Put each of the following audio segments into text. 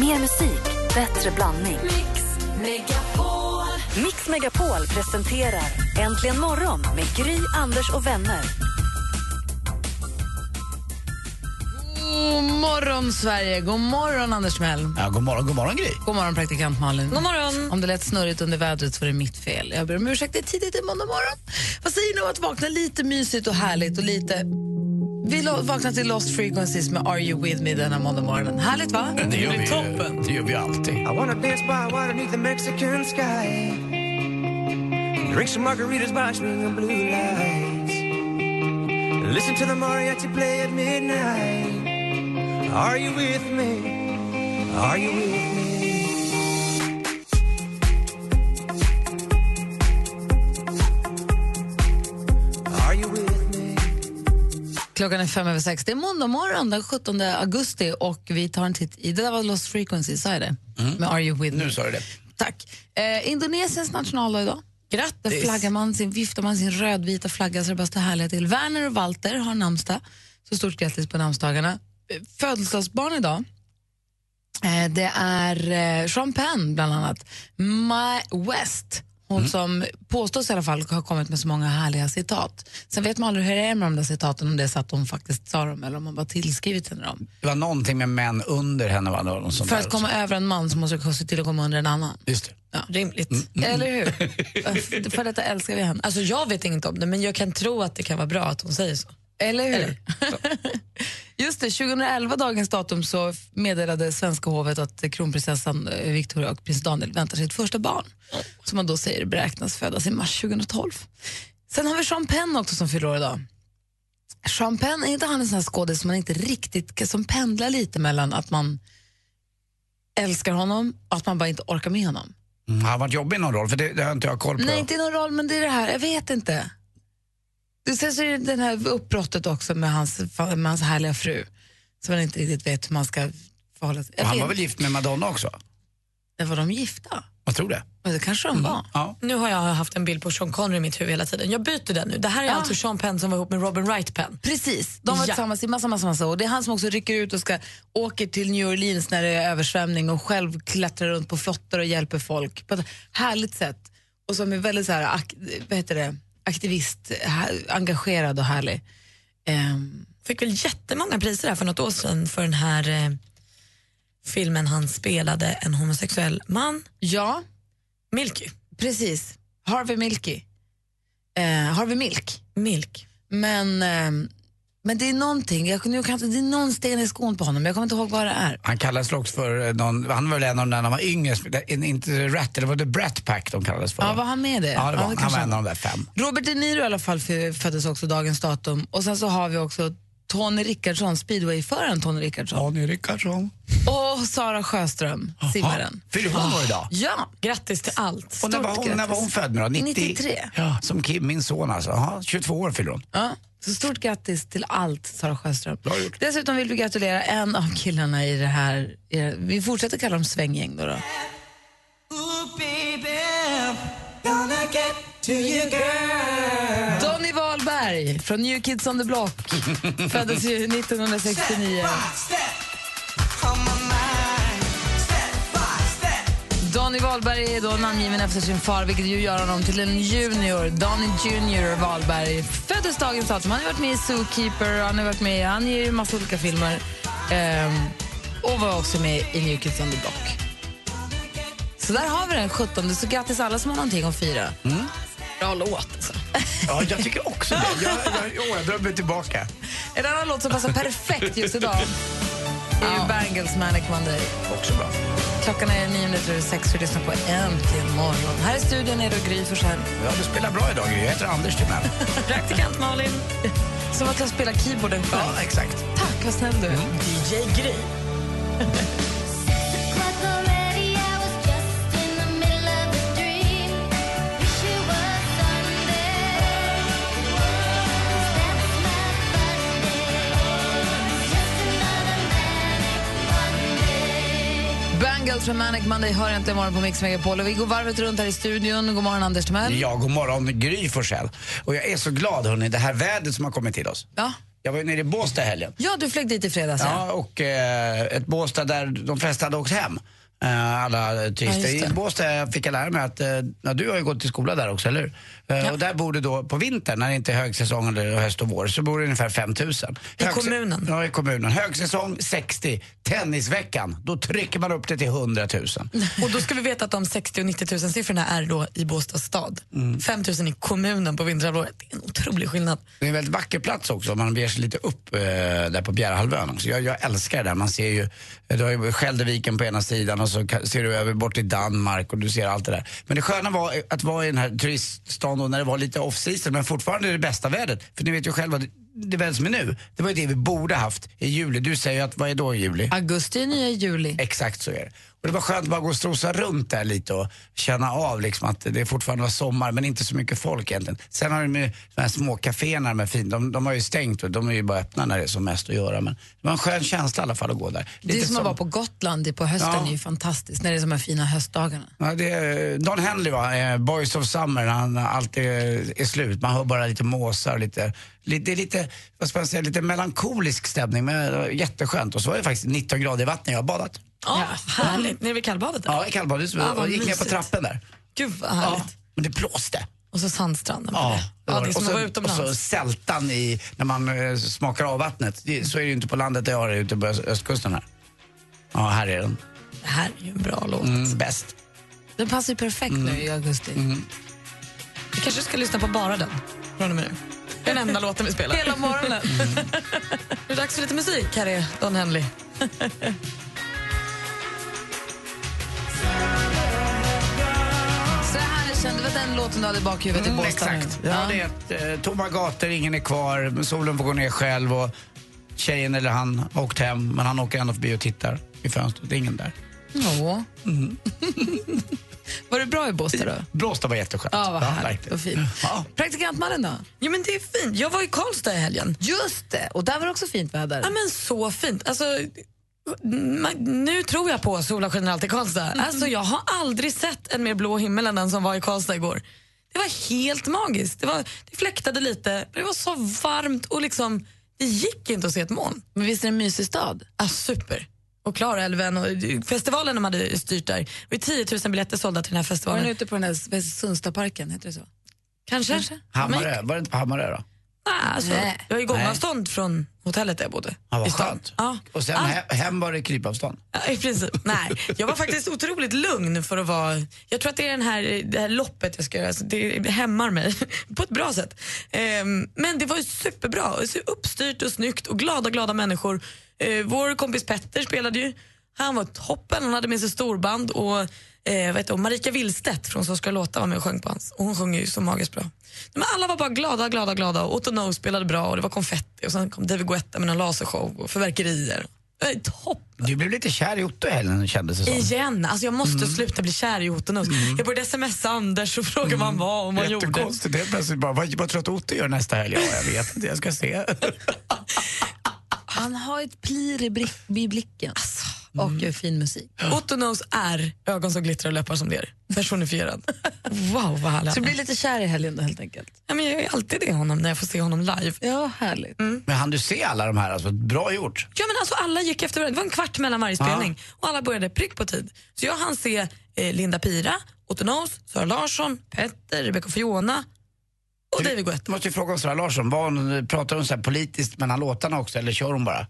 Mer musik, bättre blandning. Mix Megapol. Mix Megapol presenterar Äntligen morgon med Gry, Anders och vänner. God morgon, Sverige! God morgon, Anders Mell. Ja, god morgon, god morgon Gry. God morgon, praktikant Malin. God morgon. Om det lät snurrigt under vädret så var det mitt fel. Jag ber om ursäkt, det är tidigt i måndag morgon. Vad säger ni om att vakna lite mysigt och härligt och lite... Vi vaknar till Lost Frequencies med Are You With Me denna måndag morgonen. Härligt, va? Det gör vi, toppen. Det gör vi alltid. I wanna dance by water beneath the Mexican sky. Drink some margaritas by swinging blue lights. Listen to the mariachi play at midnight. Are you with me? Are you with me? Klockan är fem över sex. Det är måndag morgon den 17 augusti och vi tar en titt i... Det där var Lost Frequencies, sa jag det? Med Are You With Me. Nu sa du det. Tack. Eh, Indonesiens nationaldag idag. Där Grattis. flaggar man sin, viftar man sin rödvita flagga så det bara står härliga till. Werner och Walter har namnsdag, så stort grattis på namnsdagarna. Eh, Födelsedagsbarn idag, eh, det är eh, Penn bland annat. My West, hon som påstås i alla fall ha kommit med så många härliga citat. Sen vet man aldrig hur det är med de där citaten, om det är så att hon faktiskt sa dem eller om man bara tillskrivit henne dem. Det var någonting med män under henne. Va? Någon sån För att komma över en man så måste det se till att komma under en annan. Just det. Ja. Rimligt. Eller hur? För detta älskar vi henne. Alltså jag vet inget om det, men jag kan tro att det kan vara bra att hon säger så. Eller hur? Just det, 2011, dagens datum, så meddelade svenska hovet att kronprinsessan eh, Victoria och prins Daniel väntar sitt första barn. Som man då säger beräknas födas i mars 2012. Sen har vi Sean Penn också som fyller år idag. Sean Penn, är inte han en sån här skådis som man inte riktigt, som pendlar lite mellan att man älskar honom och att man bara inte orkar med honom? Mm, har han varit jobbig i någon roll? För det, det har inte jag koll på. Nej, inte i någon roll, men det är det här, jag vet inte. Det- Sen så är det det här uppbrottet också med hans, med hans härliga fru, som man inte riktigt vet hur man ska förhålla sig. Och han var väl gift med Madonna också? inte. Var de gifta? Jag tror det. Ja, Det kanske de var. Ja. Nu har jag haft en bild på Sean Connery i mitt huvud hela tiden. Jag byter den nu. Det här är Ja. alltså Sean Penn som var ihop med Robin Wright Penn. Precis, de var Ja. tillsammans i massa, massa, massa år. Det är han som också rycker ut och ska åker till New Orleans när det är översvämning och själv klättrar runt på flottar och hjälper folk på ett härligt sätt. Och som är väldigt så här, vad heter det, aktivist, engagerad och härlig. Ehm, Fick väl jättemånga priser här för något år sedan för den här eh, filmen han spelade en homosexuell man, ja, Milky. Precis. Harvey Milky. Eh, Harvey Milk. Milk. Men, eh, men det är någonting, jag, nu kan, det är någon sten i skon på honom, jag kommer inte ihåg vad det är. Han kallades också för, eh, någon, han var väl en av de där när han var yngre, inte Rat, eller var det Brat Pack de kallades för? Ja, var han med det? Ja, det var, han kanske var en av de där fem. Robert De Niro i alla fall föddes också dagens datum. Och sen så har vi också Tony Rickardsson, speedwayföraren Tony Rickardsson. Daniel Rickardsson. Och Sara Sjöström, simmaren. Fyller hon år idag? Ja, Grattis till allt. Och när var, hon, när var hon född nu då? 90? 93. Ja, som Kim, min son alltså. Aha, 22 år fyller hon. Ja, så stort grattis till allt, Sara Sjöström. Bra gjort. Dessutom vill vi gratulera en av killarna i det här. i det- Vi fortsätter kalla dem svänggäng. Då då. Donny Wahlberg från New Kids on the Block föddes ju 1969. Donny Wahlberg är då namngiven efter sin far, vilket ju gör honom till en junior. Donny Junior Wahlberg föddes dagens datum. Han har varit med i Zookeeper, han har varit med han i en massa olika filmer. Ehm, och var också med i New Kids on the Block. Så där har vi den 17. Så grattis alla som har någonting att fira. Bra låt alltså. Ja, jag tycker också det. Jag, jag, jag drar mig tillbaka. En annan låt som passar perfekt just idag är ju Bangles Manic Monday. Också bra. Klockan är nio minuter över sex och du lyssnar på Äntligen morgon. Här i studion är det Gry Forssell. Ja, du spelar bra idag, Gry. Jag heter Anders mig. Praktikant Malin. Som att jag spelar keyboarden själv. Ja, exakt. Tack, vad snäll du är. DJ Gry. från Manic Monday hör äntligen morgon på Mix Megapol. Och vi går varvet runt här i studion. God morgon, Anders Timell. Ja, god morgon, Gry Forssell. Och jag är så glad, hörni, det här vädret som har kommit till oss. Ja. Jag var ju nere i Båstad helgen. Ja, du flög dit i fredags. Ja, och eh, ett Båstad där de flesta hade åkt hem. Eh, alla turister. Ja. I Båstad fick jag lära mig att, eh, ja, du har ju gått i skola där också, eller? Eh, Och där bor det då på vintern, när det inte är högsäsong eller höst och vår, så bor det ungefär 5000. I kommunen? Ja, i kommunen. Högsäsong 60. Tennisveckan, då trycker man upp det till 100 000. Och då ska vi veta att de 60 och 90 000 siffrorna är då i Båstads stad. 5 000 i kommunen på vinterhalvåret. Det är en otrolig skillnad. Det är en väldigt vacker plats också man beger sig lite upp eh, där på Bjärehalvön. Jag, jag älskar det där. Man ser ju, eh, du har ju Skälderviken på ena sidan Alltså, och så ser du över bort till Danmark och du ser allt det där. Men det sköna var att vara i den här turiststaden när det var lite off-season men fortfarande det bästa vädret. För ni vet ju själva, det, väder som är nu, det var ju det vi borde haft i juli. Du säger ju att, vad är då i juli? Augusti är nya juli. Exakt så är det. Och det var skönt att bara gå och strosa runt där lite och känna av liksom att det fortfarande var sommar men inte så mycket folk egentligen. Sen har de ju de här små kaféerna med fint, de, de har ju stängt och de är ju bara öppna när det är som mest att göra. Men det var en skön känsla i alla fall att gå där. Det är Lite som att vara på Gotland på hösten Ja. är ju fantastiskt, när det är de här fina höstdagarna. Ja, det är, Don Henley va, eh, Boys of Summer, han alltid är slut. Man hör bara lite måsar och lite, lite, det är lite, vad ska man säga, lite melankolisk stämning men var jätteskönt. Och så var det faktiskt 19 grader i vattnet, jag har badat. Ja, härligt. Nere vid kallbadet. Ja, i kallbadet Ja, och gick ner på trappen där. Gud vad härligt. Ja, men det blåste. Och så sandstranden Ja, det. Ja, det är som och, så, och utomlands. så sältan i, när man eh, smakar av vattnet. Det, så är det ju inte på landet där jag har det, ute på öst- östkusten här. Ja, här är den. Det här är ju en bra låt. Mm, bäst. Den passar ju perfekt nu i augusti. Vi kanske ska lyssna på bara den från och med nu. Det är den enda låten vi spelar. Hela morgonen. Det är dags för lite musik. Här är Don Henley. Så här kände vi den låten du hade i bakhuvudet i Mm, Båstad nu. exakt. Ja, det är ett, eh, tomma gator, ingen är kvar, men solen får gå ner själv och tjejen eller han har åkt hem, men han åker ändå förbi och tittar i fönstret. Det är ingen där. Ja. Var det bra i Båstad då? Blåsta var jätteskönt. Ja, vad härligt och fint. Ja. Praktikantmannen då? Ja, men det är fint. Jag var i Karlstad i helgen. Just det, och där var det också fint väder. Ja, men så fint. Alltså, ma- nu tror jag på sola skiner alltid i Karlstad. Alltså, jag har aldrig sett en mer blå himmel än den som var i Karlstad igår. Det var helt magiskt. Det, var, det fläktade lite, men det var så varmt och liksom, det gick inte att se ett moln. Men visst är det en mysig stad? Ah, super. Och Klarälven och festivalen de hade styrt där. Det var 10 000 biljetter sålda till den här Var den festivalen. ute på den där Sundstaparken, heter det så? Kanske? Kanske. Hammarö, var det inte på Hammarö då? Nej, alltså, Nej. jag är i gångavstånd från hotellet där jag bodde. Ja, i vad stan. skönt. Ja. Och sen he- hem var det krypavstånd. Ja, I princip. Nej, jag var faktiskt otroligt lugn för att vara... Jag tror att det är den här, det här loppet jag ska göra, så det hämmar mig på ett bra sätt. Ehm, men det var ju superbra, så uppstyrt och snyggt och glada, glada människor. Eh, vår kompis Petter spelade ju. Han var toppen, han hade med sig storband och eh, heter hon? Marika Willstedt från Så ska låta var med och sjöng på hans. Och hon sjunger ju så magiskt bra. Men alla var bara glada, glada, glada. Och Otto Know spelade bra och det var konfetti och sen kom David Guetta med någon lasershow och fyrverkerier. Eh, topp! Du blev lite kär i Otto i helgen kändes det som. Igen, alltså jag måste sluta bli kär i Otto Knows. Jag började smsa Anders och fråga vad han var och vad han gjorde. Jättekonstigt, helt plötsligt bara, vad, vad tror du att Otto gör nästa helg? Ja, jag vet inte, jag ska se. Han har ett plir i, blick, i blicken. Och gör fin musik. Otto Knows är ögon som glittrar och läppar som ler. Personifierad. Wow, vad härlig Så du blir lite kär i helgen då helt enkelt? ja, men Jag är alltid det i honom när jag får se honom live. Ja, härligt. Men han du se alla de här? Alltså, bra gjort. Ja, men alltså, alla gick efter varandra. Det var en kvart mellan varje spelning och alla började prick på tid. Så jag hann se eh, Linda Pira, Otto Knows, Sara Larsson, Petter, Rebecca Fiona och David Guetta. Måste ju fråga om Sara Larsson, var hon, pratar hon så här politiskt mellan låtarna också eller kör hon bara?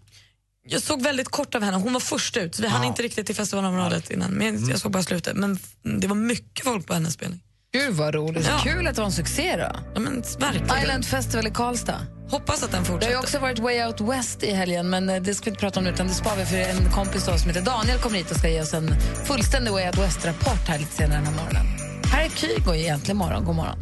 Jag såg väldigt kort av henne. Hon var först ut. Vi hann Ja. inte riktigt till festivalområdet innan. Men jag såg bara slutet. Men det var mycket folk på hennes spelning. Gud vad roligt. Ja. Kul att det var en succé då. Ja, men verkligen. Island Festival i Karlstad. Hoppas att den Det har fortsätter. ju också varit Way Out West i helgen, men eh, det ska vi inte prata om nu, utan det sparar vi för en kompis då, som heter Daniel kommer hit och ska ge oss en fullständig Way Out West-rapport här lite senare den här morgonen. Här är Kygo i Äntligen morgon. God morgon.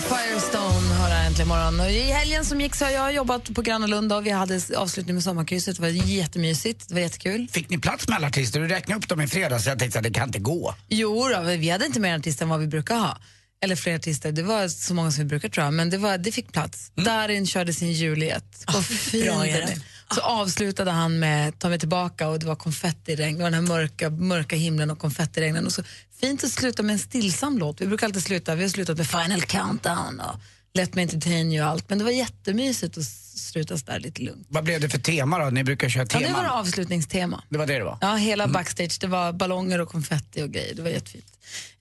Firestone här äntligen morgon. Och I helgen som gick så har jag jobbat på Gröna Lund och vi hade avslutning med sommarkrysset. Det var jättemysigt, det var jättekul. Fick ni plats med alla artister? Du räknade upp dem i fredags så jag tänkte att det kan inte gå. Jo då, vi hade inte mer artister än vad vi brukar ha. Eller fler artister. Det var så många som vi brukar tror jag, men det, var, det fick plats. Darin körde sin Juliet. Vad fin bra den är den. är. Så avslutade han med Ta mig tillbaka och det var konfettiregn. Det var den här mörka, mörka himlen och konfettiregnen. Och så fint att sluta med en stillsam låt. Vi brukar alltid sluta, vi har slutat med Final Countdown och Let Me Entertain You och allt. Men det var jättemysigt att sluta där lite lugnt. Vad blev det för tema då? Ni brukar köra Ja, teman. det var avslutningstema. det var det det var? Ja, hela backstage. Det var ballonger och konfetti och grejer. Det var jättefint.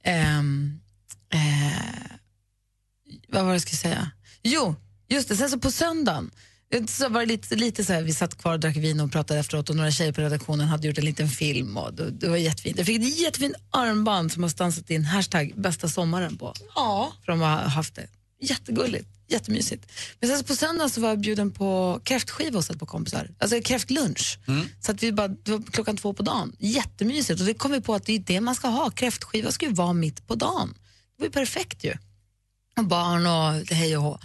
Ehm, eh, vad var det jag skulle säga? Jo, just det. Sen så på söndagen så var det lite, lite så här, vi satt kvar och drack vin och pratade efteråt och några tjejer på redaktionen hade gjort en liten film och det, det var jättefint. Jag fick ett jättefint armband som har stansat in hashtag bästa sommaren på. Ja. För de har haft det. Jättegulligt, jättemysigt. Men sen så på söndagen så var jag bjuden på kräftskiva hos ett par kompisar. Alltså kräftlunch. Så att vi bara, det var klockan två på dagen. Jättemysigt. Och det kom vi på att det är det man ska ha. Kräftskiva ska ju vara mitt på dagen. Det var ju perfekt ju. Och barn och hej och hå.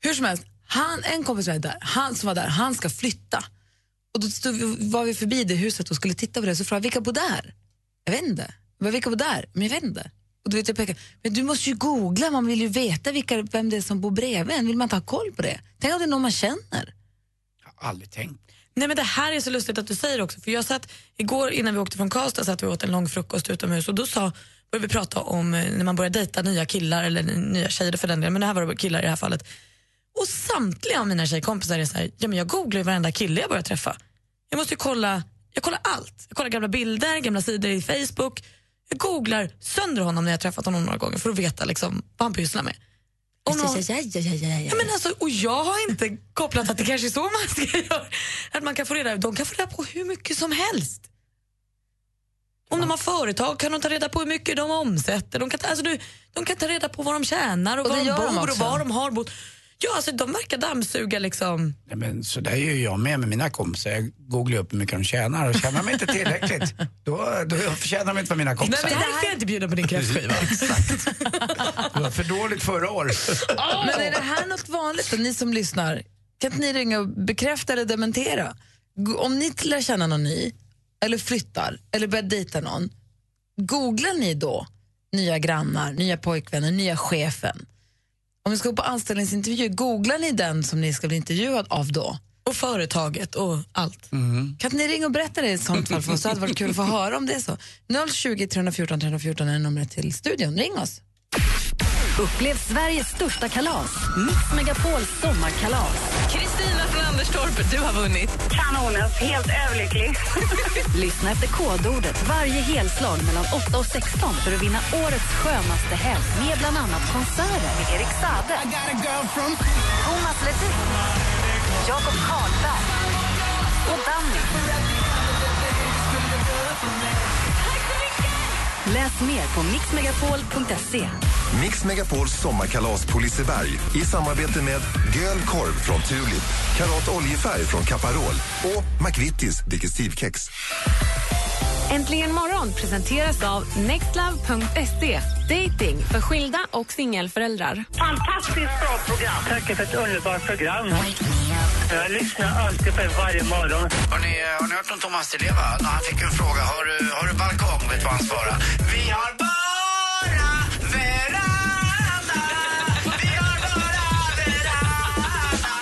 Hur som helst, han, en kompis som var där, han som var där, han ska flytta. Och då stod, var vi förbi det huset och skulle titta på det så frågade vilka bor där? Jag vet inte. Jag vilka bor där? Men jag vet inte. Och då vet jag pekar, men du måste ju googla, man vill ju veta vilka, vem det är som bor bredvid en. Vill man inte ha koll på det? Tänk om det är någon man känner. Jag har aldrig tänkt. Nej men det här är så lustigt att du säger också för jag satt igår innan vi åkte från Karlstad satt vi åt en lång frukost utomhus och då sa, började vi prata om eh, när man börjar dejta nya killar eller nya tjejer för den delen men det här var killar i det här fallet. Och samtliga av mina tjejkompisar är så här, ja men jag googlar ju varenda kille jag börjar träffa. Jag måste ju kolla, jag kollar allt. Jag kollar gamla bilder, gamla sidor i Facebook. Jag googlar sönder honom när jag träffat honom några gånger för att veta liksom, vad han pysslar med. Om någon, Ja, ja, ja, ja, Ja, men alltså, och jag har inte kopplat att det kanske är så man ska göra. Att man kan få reda, de kan få reda på hur mycket som helst. Om de har företag kan de ta reda på hur mycket de omsätter. De kan, ta- alltså, du, de kan ta reda på vad de tjänar och, Och det var de gör de bor och var de har bott. Ja, alltså, de verkar dammsuga liksom. Nej, men så där gör jag med med mina kompisar. Jag googlar upp hur mycket de tjänar och tjänar de inte tillräckligt då, då förtjänar de inte vara mina kompisar. Nej, men därför är jag inte bjuden på din kräftskiva. Det var för dåligt förra året. Men är det här något vanligt då, ni som lyssnar? Kan inte ni ringa och bekräfta eller dementera? Om ni lär känna någon ny, eller flyttar, eller börjar dejta någon, googlar ni då nya grannar, nya pojkvänner, nya chefen? Om ni ska gå på anställningsintervju, googlar ni den som ni ska bli intervjuad av då? och företaget och allt. Kan inte ni ringa och berätta det i sånt fall för oss? Det hade varit kul att få höra om det är så. 020 314 314 är numret till studion. Ring oss. Upplev Sveriges största kalas, Mix Megapols sommarkalas. Kristina från Anderstorp, du har vunnit. Kanonen, helt överlycklig. Lyssna efter kodordet varje helslag mellan 8 och 16 för att vinna årets skönaste helg med bland annat konserter med Erik Saade, Thomas Ledin, Jakob Karlberg och Danny. Läs mer på mixmegapol.se. Mix Megapols sommarkalas på Liseberg i samarbete med Göl Korv från Tulip, Karat Oljefärg från Caparol och McVittys Digestivkex. Äntligen morgon presenteras av nextlove.se. Dating för skilda och singelföräldrar. Fantastiskt bra program. Tack för ett underbart program. Jag lyssnar alltid på er varje morgon. Har ni, har ni hört om Thomas Di Leva? När han fick en fråga, har du, har du balkong? Vet du vad han svarade? Vi har bara veranda. Vi har bara veranda.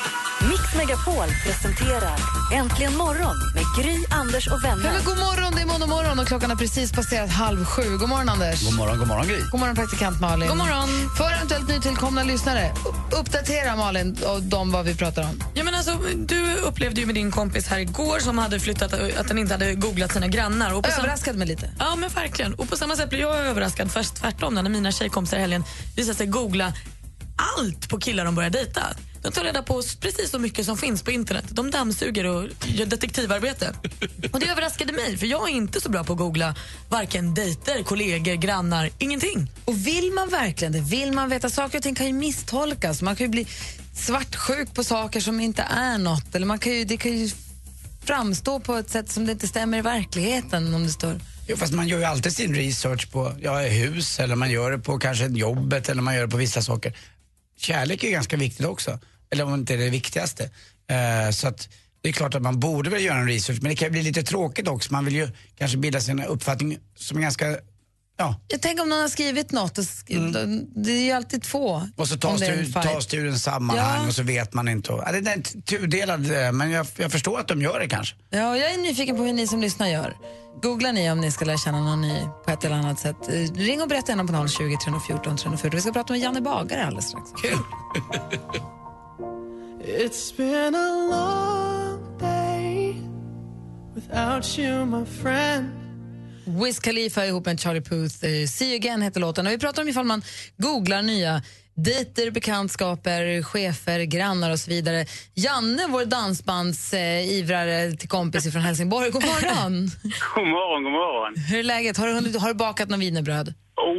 Mix Megapol presenterar Äntligen morgon med Gry, Anders och Ja, vänner. men god morgon, det är måndag morgon och klockan har precis passerat halv sju. God morgon, Anders. God morgon, god morgon Gry. God morgon, praktikant Malin. God morgon. För eventuellt nytillkomna lyssnare, uppdatera Malin och de vad vi pratar om. Ja, alltså, du upplevde ju med din kompis här igår som hade flyttat att den inte hade googlat sina grannar. Och Överraskade mig lite. Ja men verkligen. Och på samma sätt blev jag överraskad fast tvärtom när mina tjejkompisar i helgen visade sig googla allt på killar de börjar dejta. De tar reda på precis så mycket som finns på internet. De dammsuger och gör detektivarbete. Och det överraskade mig för jag är inte så bra på att googla varken dejter, kollegor, grannar, ingenting. Och vill man verkligen det, vill man veta, saker och ting kan ju misstolkas. Man kan ju bli svartsjuk på saker som inte är något. Eller man kan ju, det kan ju framstå på ett sätt som det inte stämmer i verkligheten om det står Jo, fast man gör ju alltid sin research på ja, hus eller man gör det på kanske jobbet eller man gör det på vissa saker. Kärlek är ju ganska viktigt också, eller om inte det viktigaste. Uh, så att det är klart att man borde väl göra en research men det kan ju bli lite tråkigt också. Man vill ju kanske bilda sin uppfattning som är ganska Ja. Jag tänker om någon har skrivit något, och sk- då- det är ju alltid två. Mm. Och så tas det ur, tas det ur en sammanhang Ja. och så vet man inte. Och, ja, det är en tudelad, eh, men jag, jag förstår att de gör det kanske. Ja, jag är nyfiken på hur ni som lyssnar gör. Googlar ni om ni ska lära känna någon ny på ett eller annat sätt. Eh, Ring och berätta gärna på 020 314 314. Vi ska prata med Janne Bagare alldeles strax. Kul! It's been a long day without you, my friend. Wiz Khalifa ihop med Charlie Puth. eh, See you again heter låten. Och vi pratar om ifall man googlar nya dejter, bekantskaper, chefer, grannar och så vidare. Janne, vår dansbandsivrare till kompis från Helsingborg. God morgon! God morgon, god morgon. Hur är läget? Har du, hunnit- har du bakat någon wienerbröd?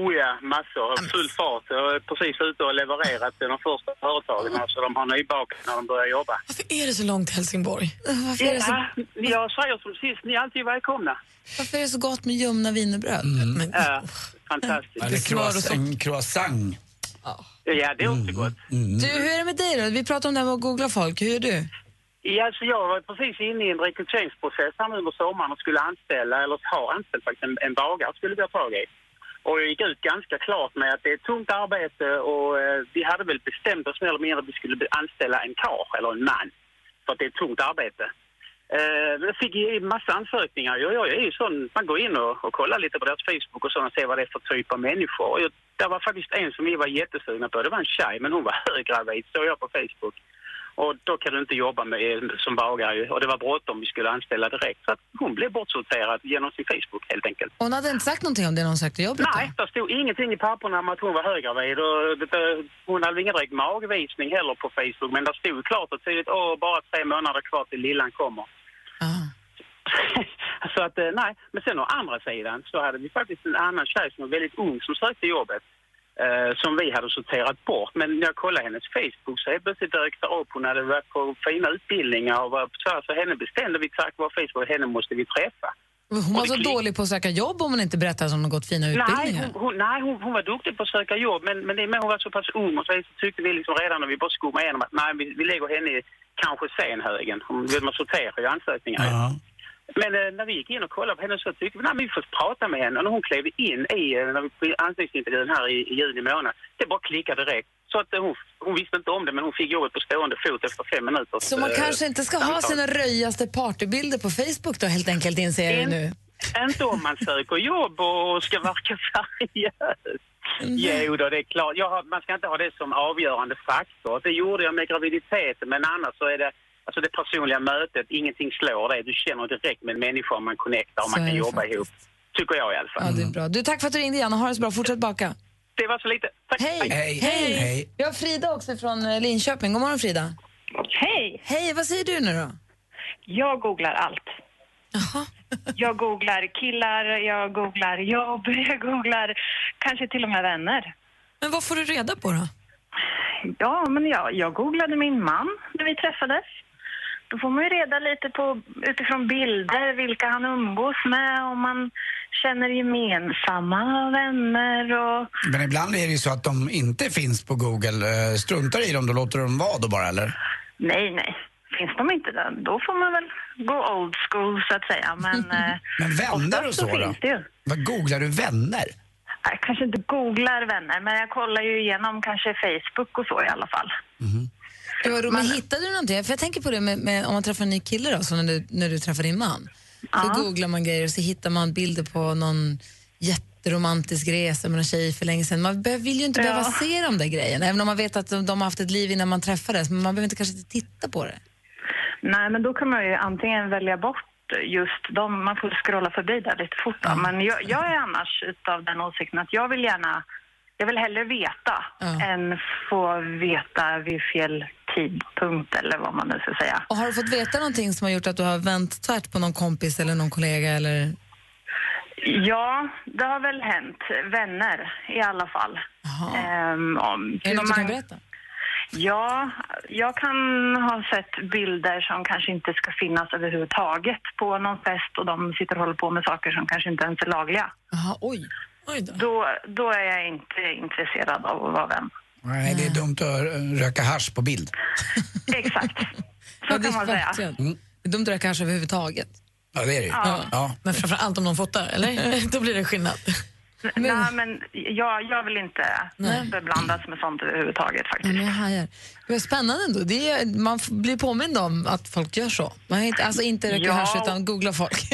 Oh ja, massor. Full fart. Jag är precis ute och levererat till de första företagen. Så de har nybakat när de börjar jobba. Varför är det så långt till Helsingborg? Varför är, det så, Ja, jag säger som sist, ni är alltid välkomna. varför är det så gott med ljumna wienerbröd? Men, Ja, fantastiskt. Eller croissant. Croissant. Ja, det är också gott. Du, hur är det med dig då? Vi pratar om det här med att googla folk. Hur är du? Ja, alltså jag var precis inne i en rekryteringsprocess här nu under sommaren och skulle anställa, eller ha anställt faktiskt, en, en bagare skulle vi ha tag i. Och jag gick ut ganska klart med att det är ett tungt arbete och eh, vi hade väl bestämt oss mer eller mindre att vi skulle anställa en karl eller en man. För att det är ett tungt arbete. Eh, jag fick ju en massa ansökningar. Jag, jag är ju sån, man går in och, och kollar lite på deras Facebook och och ser vad det är för typ av människor. Och jag, det var faktiskt en som vi var jättesugna på. Det var en tjej, men hon var höggravid, såg jag på Facebook. Och då kan du inte jobba med, som bagare. Och det var bråttom, vi skulle anställa direkt. Så hon blev bortsorterad genom sin Facebook helt enkelt. Hon hade inte sagt någonting om det när hon sökte jobbet? Nej, det stod ingenting i papperna om att hon var höggravid. Och det, det, hon hade ingen direkt magvisning heller på Facebook. Men det stod klart och tydligt, åh, bara tre månader kvar till lillan kommer. Ah. så att, eh, nej. Men sen å andra sidan så hade vi faktiskt en annan tjej som var väldigt ung som sökte jobbet. Eh, som vi hade sorterat bort. Men när jag kollade hennes Facebook så helt plötsligt dök det upp. Hon hade varit på fina utbildningar och var så, här, så henne bestämde vi tack vare Facebook, henne måste vi träffa. Hon var så dålig på att söka jobb om hon inte berättade att hon har gått fina Nej, utbildningar. hon, hon, nej hon, hon var duktig på att söka jobb men, men det med hon var så pass ung och så tyckte vi liksom redan när vi bara skummade igenom att nej, vi, vi lägger henne i kanske senhögen. Man sorterar ju ansökningar. Ja. Men eh, när vi gick in och kollade på henne så tyckte vi att vi får prata med henne. Och när hon klev in i eh, anställningsintervjun här i, i juni månad, det bara klickade direkt. Så att eh, hon, hon visste inte om det men hon fick jobbet på stående fot efter fem minuter. Så man kanske inte ska ha sina röjigaste partybilder på Facebook då helt enkelt inser jag nu. Inte om man söker jobb och ska verka seriös. Jo då, det är klart. Har, man ska inte ha det som avgörande faktor. Det gjorde jag med graviditeten, men annars så är det alltså det personliga mötet, ingenting slår det. Du känner direkt med en människa om man connectar och Så man kan jobba faktiskt. ihop. Tycker jag i alla fall. Ja, det är bra. Du, tack för att du ringde, Janne. Ha det så bra. Fortsätt baka. Det var så lite. Tack. Hej! Hej. Hej! Hej. Vi har Frida också från eh, Linköping. God morgon, Frida. Hej! Hej, vad säger du nu då? Jag googlar allt. Jaha. Jag googlar killar, jag googlar jobb, jag googlar kanske till och med vänner. Men vad får du reda på då? Ja, men jag, jag googlade min man när vi träffades. Då får man ju reda lite på utifrån bilder vilka han umgås med, om man känner gemensamma vänner och... Men ibland är det ju så att de inte finns på Google. Eh, Struntar i dem, då låter de vara då bara eller? Nej, nej. Finns de inte där, då får man väl gå old school så att säga. Men, eh, Men vänner och oftast så då? det. Vad googlar du vänner? Jag kanske inte googlar vänner, men jag kollar ju igenom kanske Facebook och så i alla fall. Det var roligt. Men hittade du någonting? För jag tänker på det med, med om man träffar en ny kille då, så när du, när du träffar din man. Så googlar man grejer och så hittar man bilder på någon jätteromantisk resa med någon tjej för länge sedan. Man vill ju inte Ja. behöva se de där grejerna, även om man vet att de, de har haft ett liv innan man träffades. Men man behöver inte kanske inte titta på det. Nej, men då kan man ju antingen välja bort just dem, man får scrolla förbi där lite fort. då. Men jag, jag är annars utav den åsikten att jag vill gärna, jag vill hellre veta Ja. än få veta vid fel tidpunkt eller vad man nu ska säga. Och har du fått veta någonting som har gjort att du har vänt tvärt på någon kompis eller någon kollega? Eller? Ja, det har väl hänt. Vänner i alla fall. Ehm, om Är det något du kan berätta? Ja, jag kan ha sett bilder som kanske inte ska finnas överhuvudtaget på någon fest och de sitter och håller på med saker som kanske inte ens är lagliga. Jaha, oj. Oj då. Då, då är jag inte intresserad av att vara vän. Nej, det är dumt att eh, röka hasch på bild. Exakt. Så Ja, kan är man säga. verkligen. Det är dumt att röka hasch överhuvudtaget. Ja, det är det ju. Ja. Ja. Men framförallt om de fotar, eller? Då blir det skillnad. Nej, men jag, jag vill inte beblandas med sånt överhuvudtaget faktiskt. Nej, men jag hajar. Det var spännande ändå. Det är, man blir påmind om att folk gör så. Man är inte, alltså inte röka Ja. hasch utan googla folk.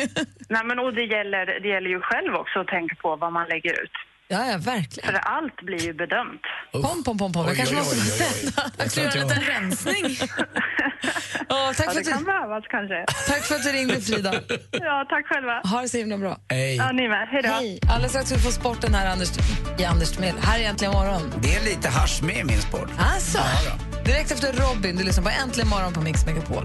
Nej, men och det gäller, det gäller ju själv också att tänka på vad man lägger ut. Ja, ja, verkligen. För allt blir ju bedömt. Pom, pom, pom, pom. Jag kanske måste att Göra en liten rensning. Ja, tack, Ja, för det att du, kan behövas kanske. tack för att du ringde, Frida. Ja, tack själva. Ha det så himla bra. Hej. Ja, ni med. Hej då. Hej. Alldeles strax ska vi få sporten här Anders, i Anders Timell. Här är Äntligen morgon. Det är lite hasch med i min sport. Alltså, direkt efter Robin, du lyssnar på Äntligen morgon på Mix Megapol.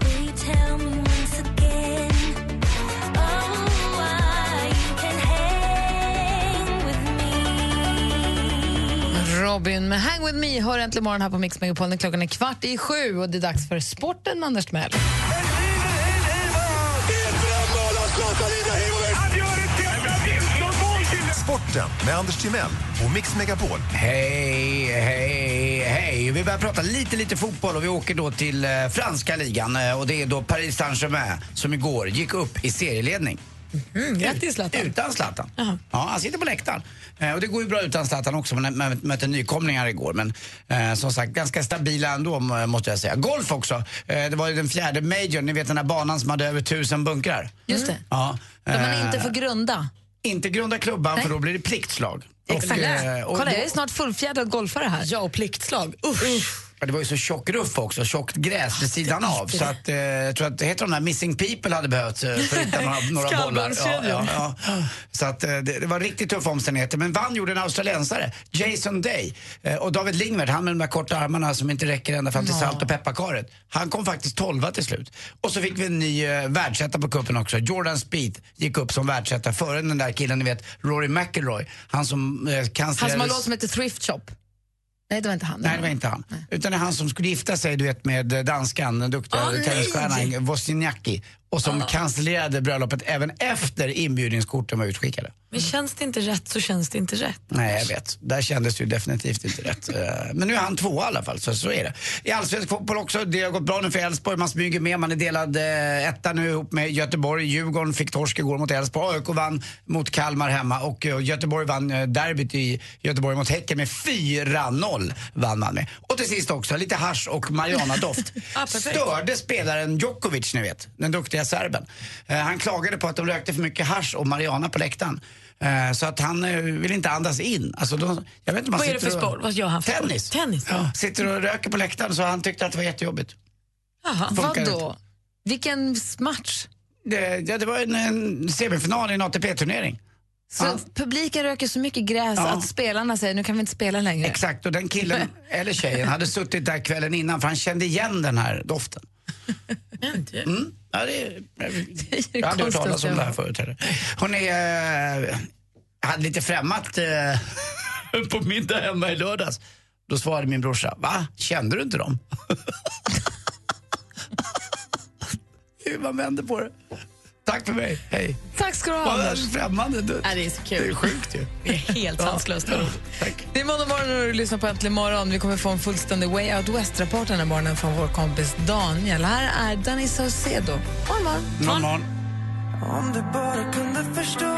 Robin med Hang With Me hör äntligen morgon här på Mix Megapol klockan är kvart i sju och det är dags för sporten med Anders Timell. Sporten med Anders Timell och Mix Megapol. Hej, hej, hej. Vi börjar prata lite, lite fotboll och vi åker då till eh, franska ligan eh, och det är då Paris Saint-Germain som igår gick upp i serieledning. Mm, grattis Zlatan. Utan Zlatan. Ja, han sitter på läktaren. Eh, och det går ju bra utan Zlatan också, man mötte nykomlingar igår. Men eh, som sagt, ganska stabila ändå må- måste jag säga. Golf också. Eh, det var ju den fjärde majorn, ni vet den där banan som hade över tusen bunkrar. Just det. Ja. Där man eh, inte får grunda. inte grunda klubban för då blir det pliktslag. Exakt. eh, och Kolla, jag är snart fullfjädrad golfare här. Ja, och pliktslag. Usch. Ja, det var ju så tjock ruff också, tjockt gräs vid sidan av. Så att, eh, jag tror att, heter de där Missing People hade behövt eh, för att hitta några, några bollar. Ja, ja, ja. Så att, eh, det, det var riktigt tuffa omständigheter. Men vann gjorde en australiensare, Jason Day. Eh, och David Lingvert, han med de där korta armarna som inte räcker ända fram till salt och pepparkaret. Han kom faktiskt 12 till slut. Och så fick vi en ny eh, världsetta på kuppen också. Jordan Speed gick upp som världsetta före den där killen, ni vet, Rory McIlroy. Han som eh, Han som har låt som heter Thrift Shop. Nej, det var inte han. Nej, det var inte han. Utan det är han som skulle gifta sig du vet, med danskan, den duktiga nej! tennisstjärnan Wozniacki. Och som cancellerade bröllopet även efter inbjudningskorten var utskickade. Men känns det inte rätt så känns det inte rätt. Nej, jag vet. Där kändes det ju definitivt inte rätt. Eh, Men nu är han två i alla fall, så, så är det. I allsvensk fotboll också, det har gått bra nu för Elfsborg. Man smyger med, man är delad eh, etta nu ihop med Göteborg. Djurgården fick torsk igår mot Elfsborg. AIK vann mot Kalmar hemma och eh, Göteborg vann eh, derbyt i Göteborg mot Häcken med 4-0 vann man med. Och till sist också, lite hasch och perfekt. Störde spelaren Djokovic, ni vet, den duktiga serben. Eh, han klagade på att de rökte för mycket hasch och marijuana på läktaren. Eh, så att han eh, vill inte andas in. Alltså de, jag vet inte, man Vad är det sitter för och- sport? Vad gör han för? Tennis. Tennis, Ja, sitter och röker på läktaren så han tyckte att det var jättejobbigt. Jaha. Vadå? Vilken match? Det, ja, det var en, en semifinal i en ATP-turnering. Så Ja. publiken röker så mycket gräs Ja. att spelarna säger nu kan vi inte spela längre. Exakt, och den killen, eller tjejen, hade suttit där kvällen innan för han kände igen den här doften. Mm. Ja, det, är- jag hade hört talas om det här förut. Hon är, eh, hade lite främmat eh, på middag hemma i lördags. Då svarade min brorsa, va? Kände du inte dem? Hur man vänder på det. Tack för mig, hej. Tack ska du ha, Vad Anders. främmande. Du. Ja, det är så Det är kul. sjukt ju. Det är helt sanslöst. Tack. Det är måndag morgon och du lyssnar på Äntligen morgon. Vi kommer få en fullständig Way Out West-rapport den här morgonen från vår kompis Daniel. Här är Danny Saucedo. Morgon, morgon. Någon morgon. Om du bara kunde förstå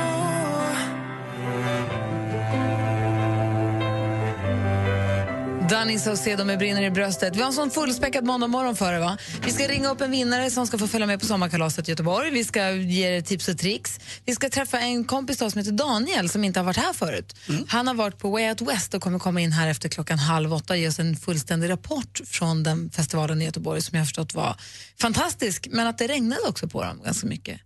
Danny Saucedo med Brinner i bröstet. Vi har en sån fullspäckad måndag morgon före va? Vi ska ringa upp en vinnare som ska få följa med på sommarkalaset i Göteborg. Vi ska ge er tips och tricks. Vi ska träffa en kompis som heter Daniel som inte har varit här förut. Han har varit på Way Out West och kommer komma in här efter klockan halv åtta och ge oss en fullständig rapport från den festivalen i Göteborg som jag har förstått var fantastisk. Men att det regnade också på dem ganska mycket.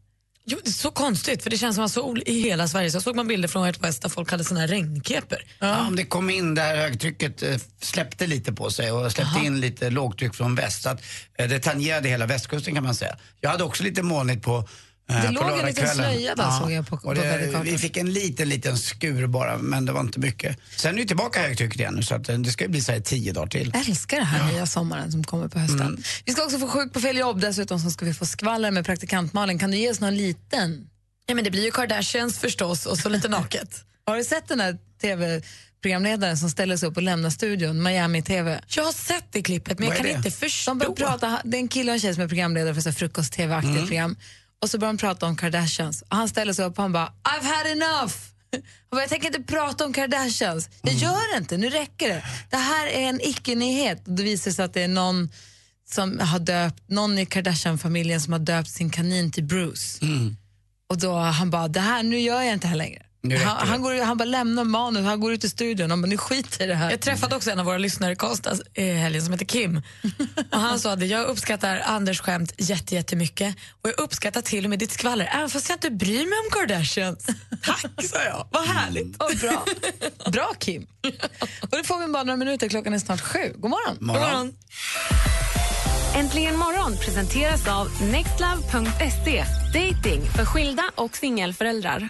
Jo, det är så konstigt, för det känns som att sol i hela Sverige. Så såg man bilder från White West där folk hade såna här regnkeper. Ja, om det kom in där högtrycket eh, släppte lite på sig och släppte in lite lågtryck från väst. Så att, eh, det tangerade hela västkusten kan man säga. Jag hade också lite molnigt på Det på låg en liten slöja där, såg jag på- på det. Vi fick en liten, liten skur bara, men det var inte mycket. Sen är det tillbaka högtrycket igen nu, så att, eh, det ska bli så här tio dagar till. Jag älskar det här nya sommaren som kommer på hösten. Mm. Vi ska också få sjuk på fel jobb, dessutom så ska vi få skvaller med praktikant Malin. Kan du ge oss någon liten? Ja, men det blir ju Kardashians förstås och så lite naket. Har du sett den här tv-programledaren som ställer sig upp och lämnar studion, Miami TV? Jag har sett det klippet men Vad jag kan det? inte förstå. De börjar prata, det är en kille och en tjej som är programledare för frukost-tv-aktigt program. Och så börjar de prata om Kardashians. Och han ställer sig upp och han bara, I've had enough! bara, jag tänker inte prata om Kardashians. Jag gör det inte, nu räcker det. Det här är en icke-nyhet. Och Det visar sig att det är någon som har döpt, någon i Kardashian-familjen som har döpt sin kanin till Bruce. Och då han bara, det här, nu gör jag inte det här längre. Han, det. han, går, han bara lämnar manus, han går ut i studion och bara, nu skiter i det här. Jag träffade också en av våra lyssnare i Karlstad i helgen som heter Kim. Och han sa att jag uppskattar Anders skämt jätte, jättemycket och jag uppskattar till och med ditt skvaller även fast jag inte bryr mig om Kardashians. Tack, sa jag. Vad härligt. Vad bra. Bra Kim. Och nu får vi bara några minuter, klockan är snart sju. God morgon. God morgon. Äntligen morgon presenteras av nextlove.se. Dating för skilda och singelföräldrar.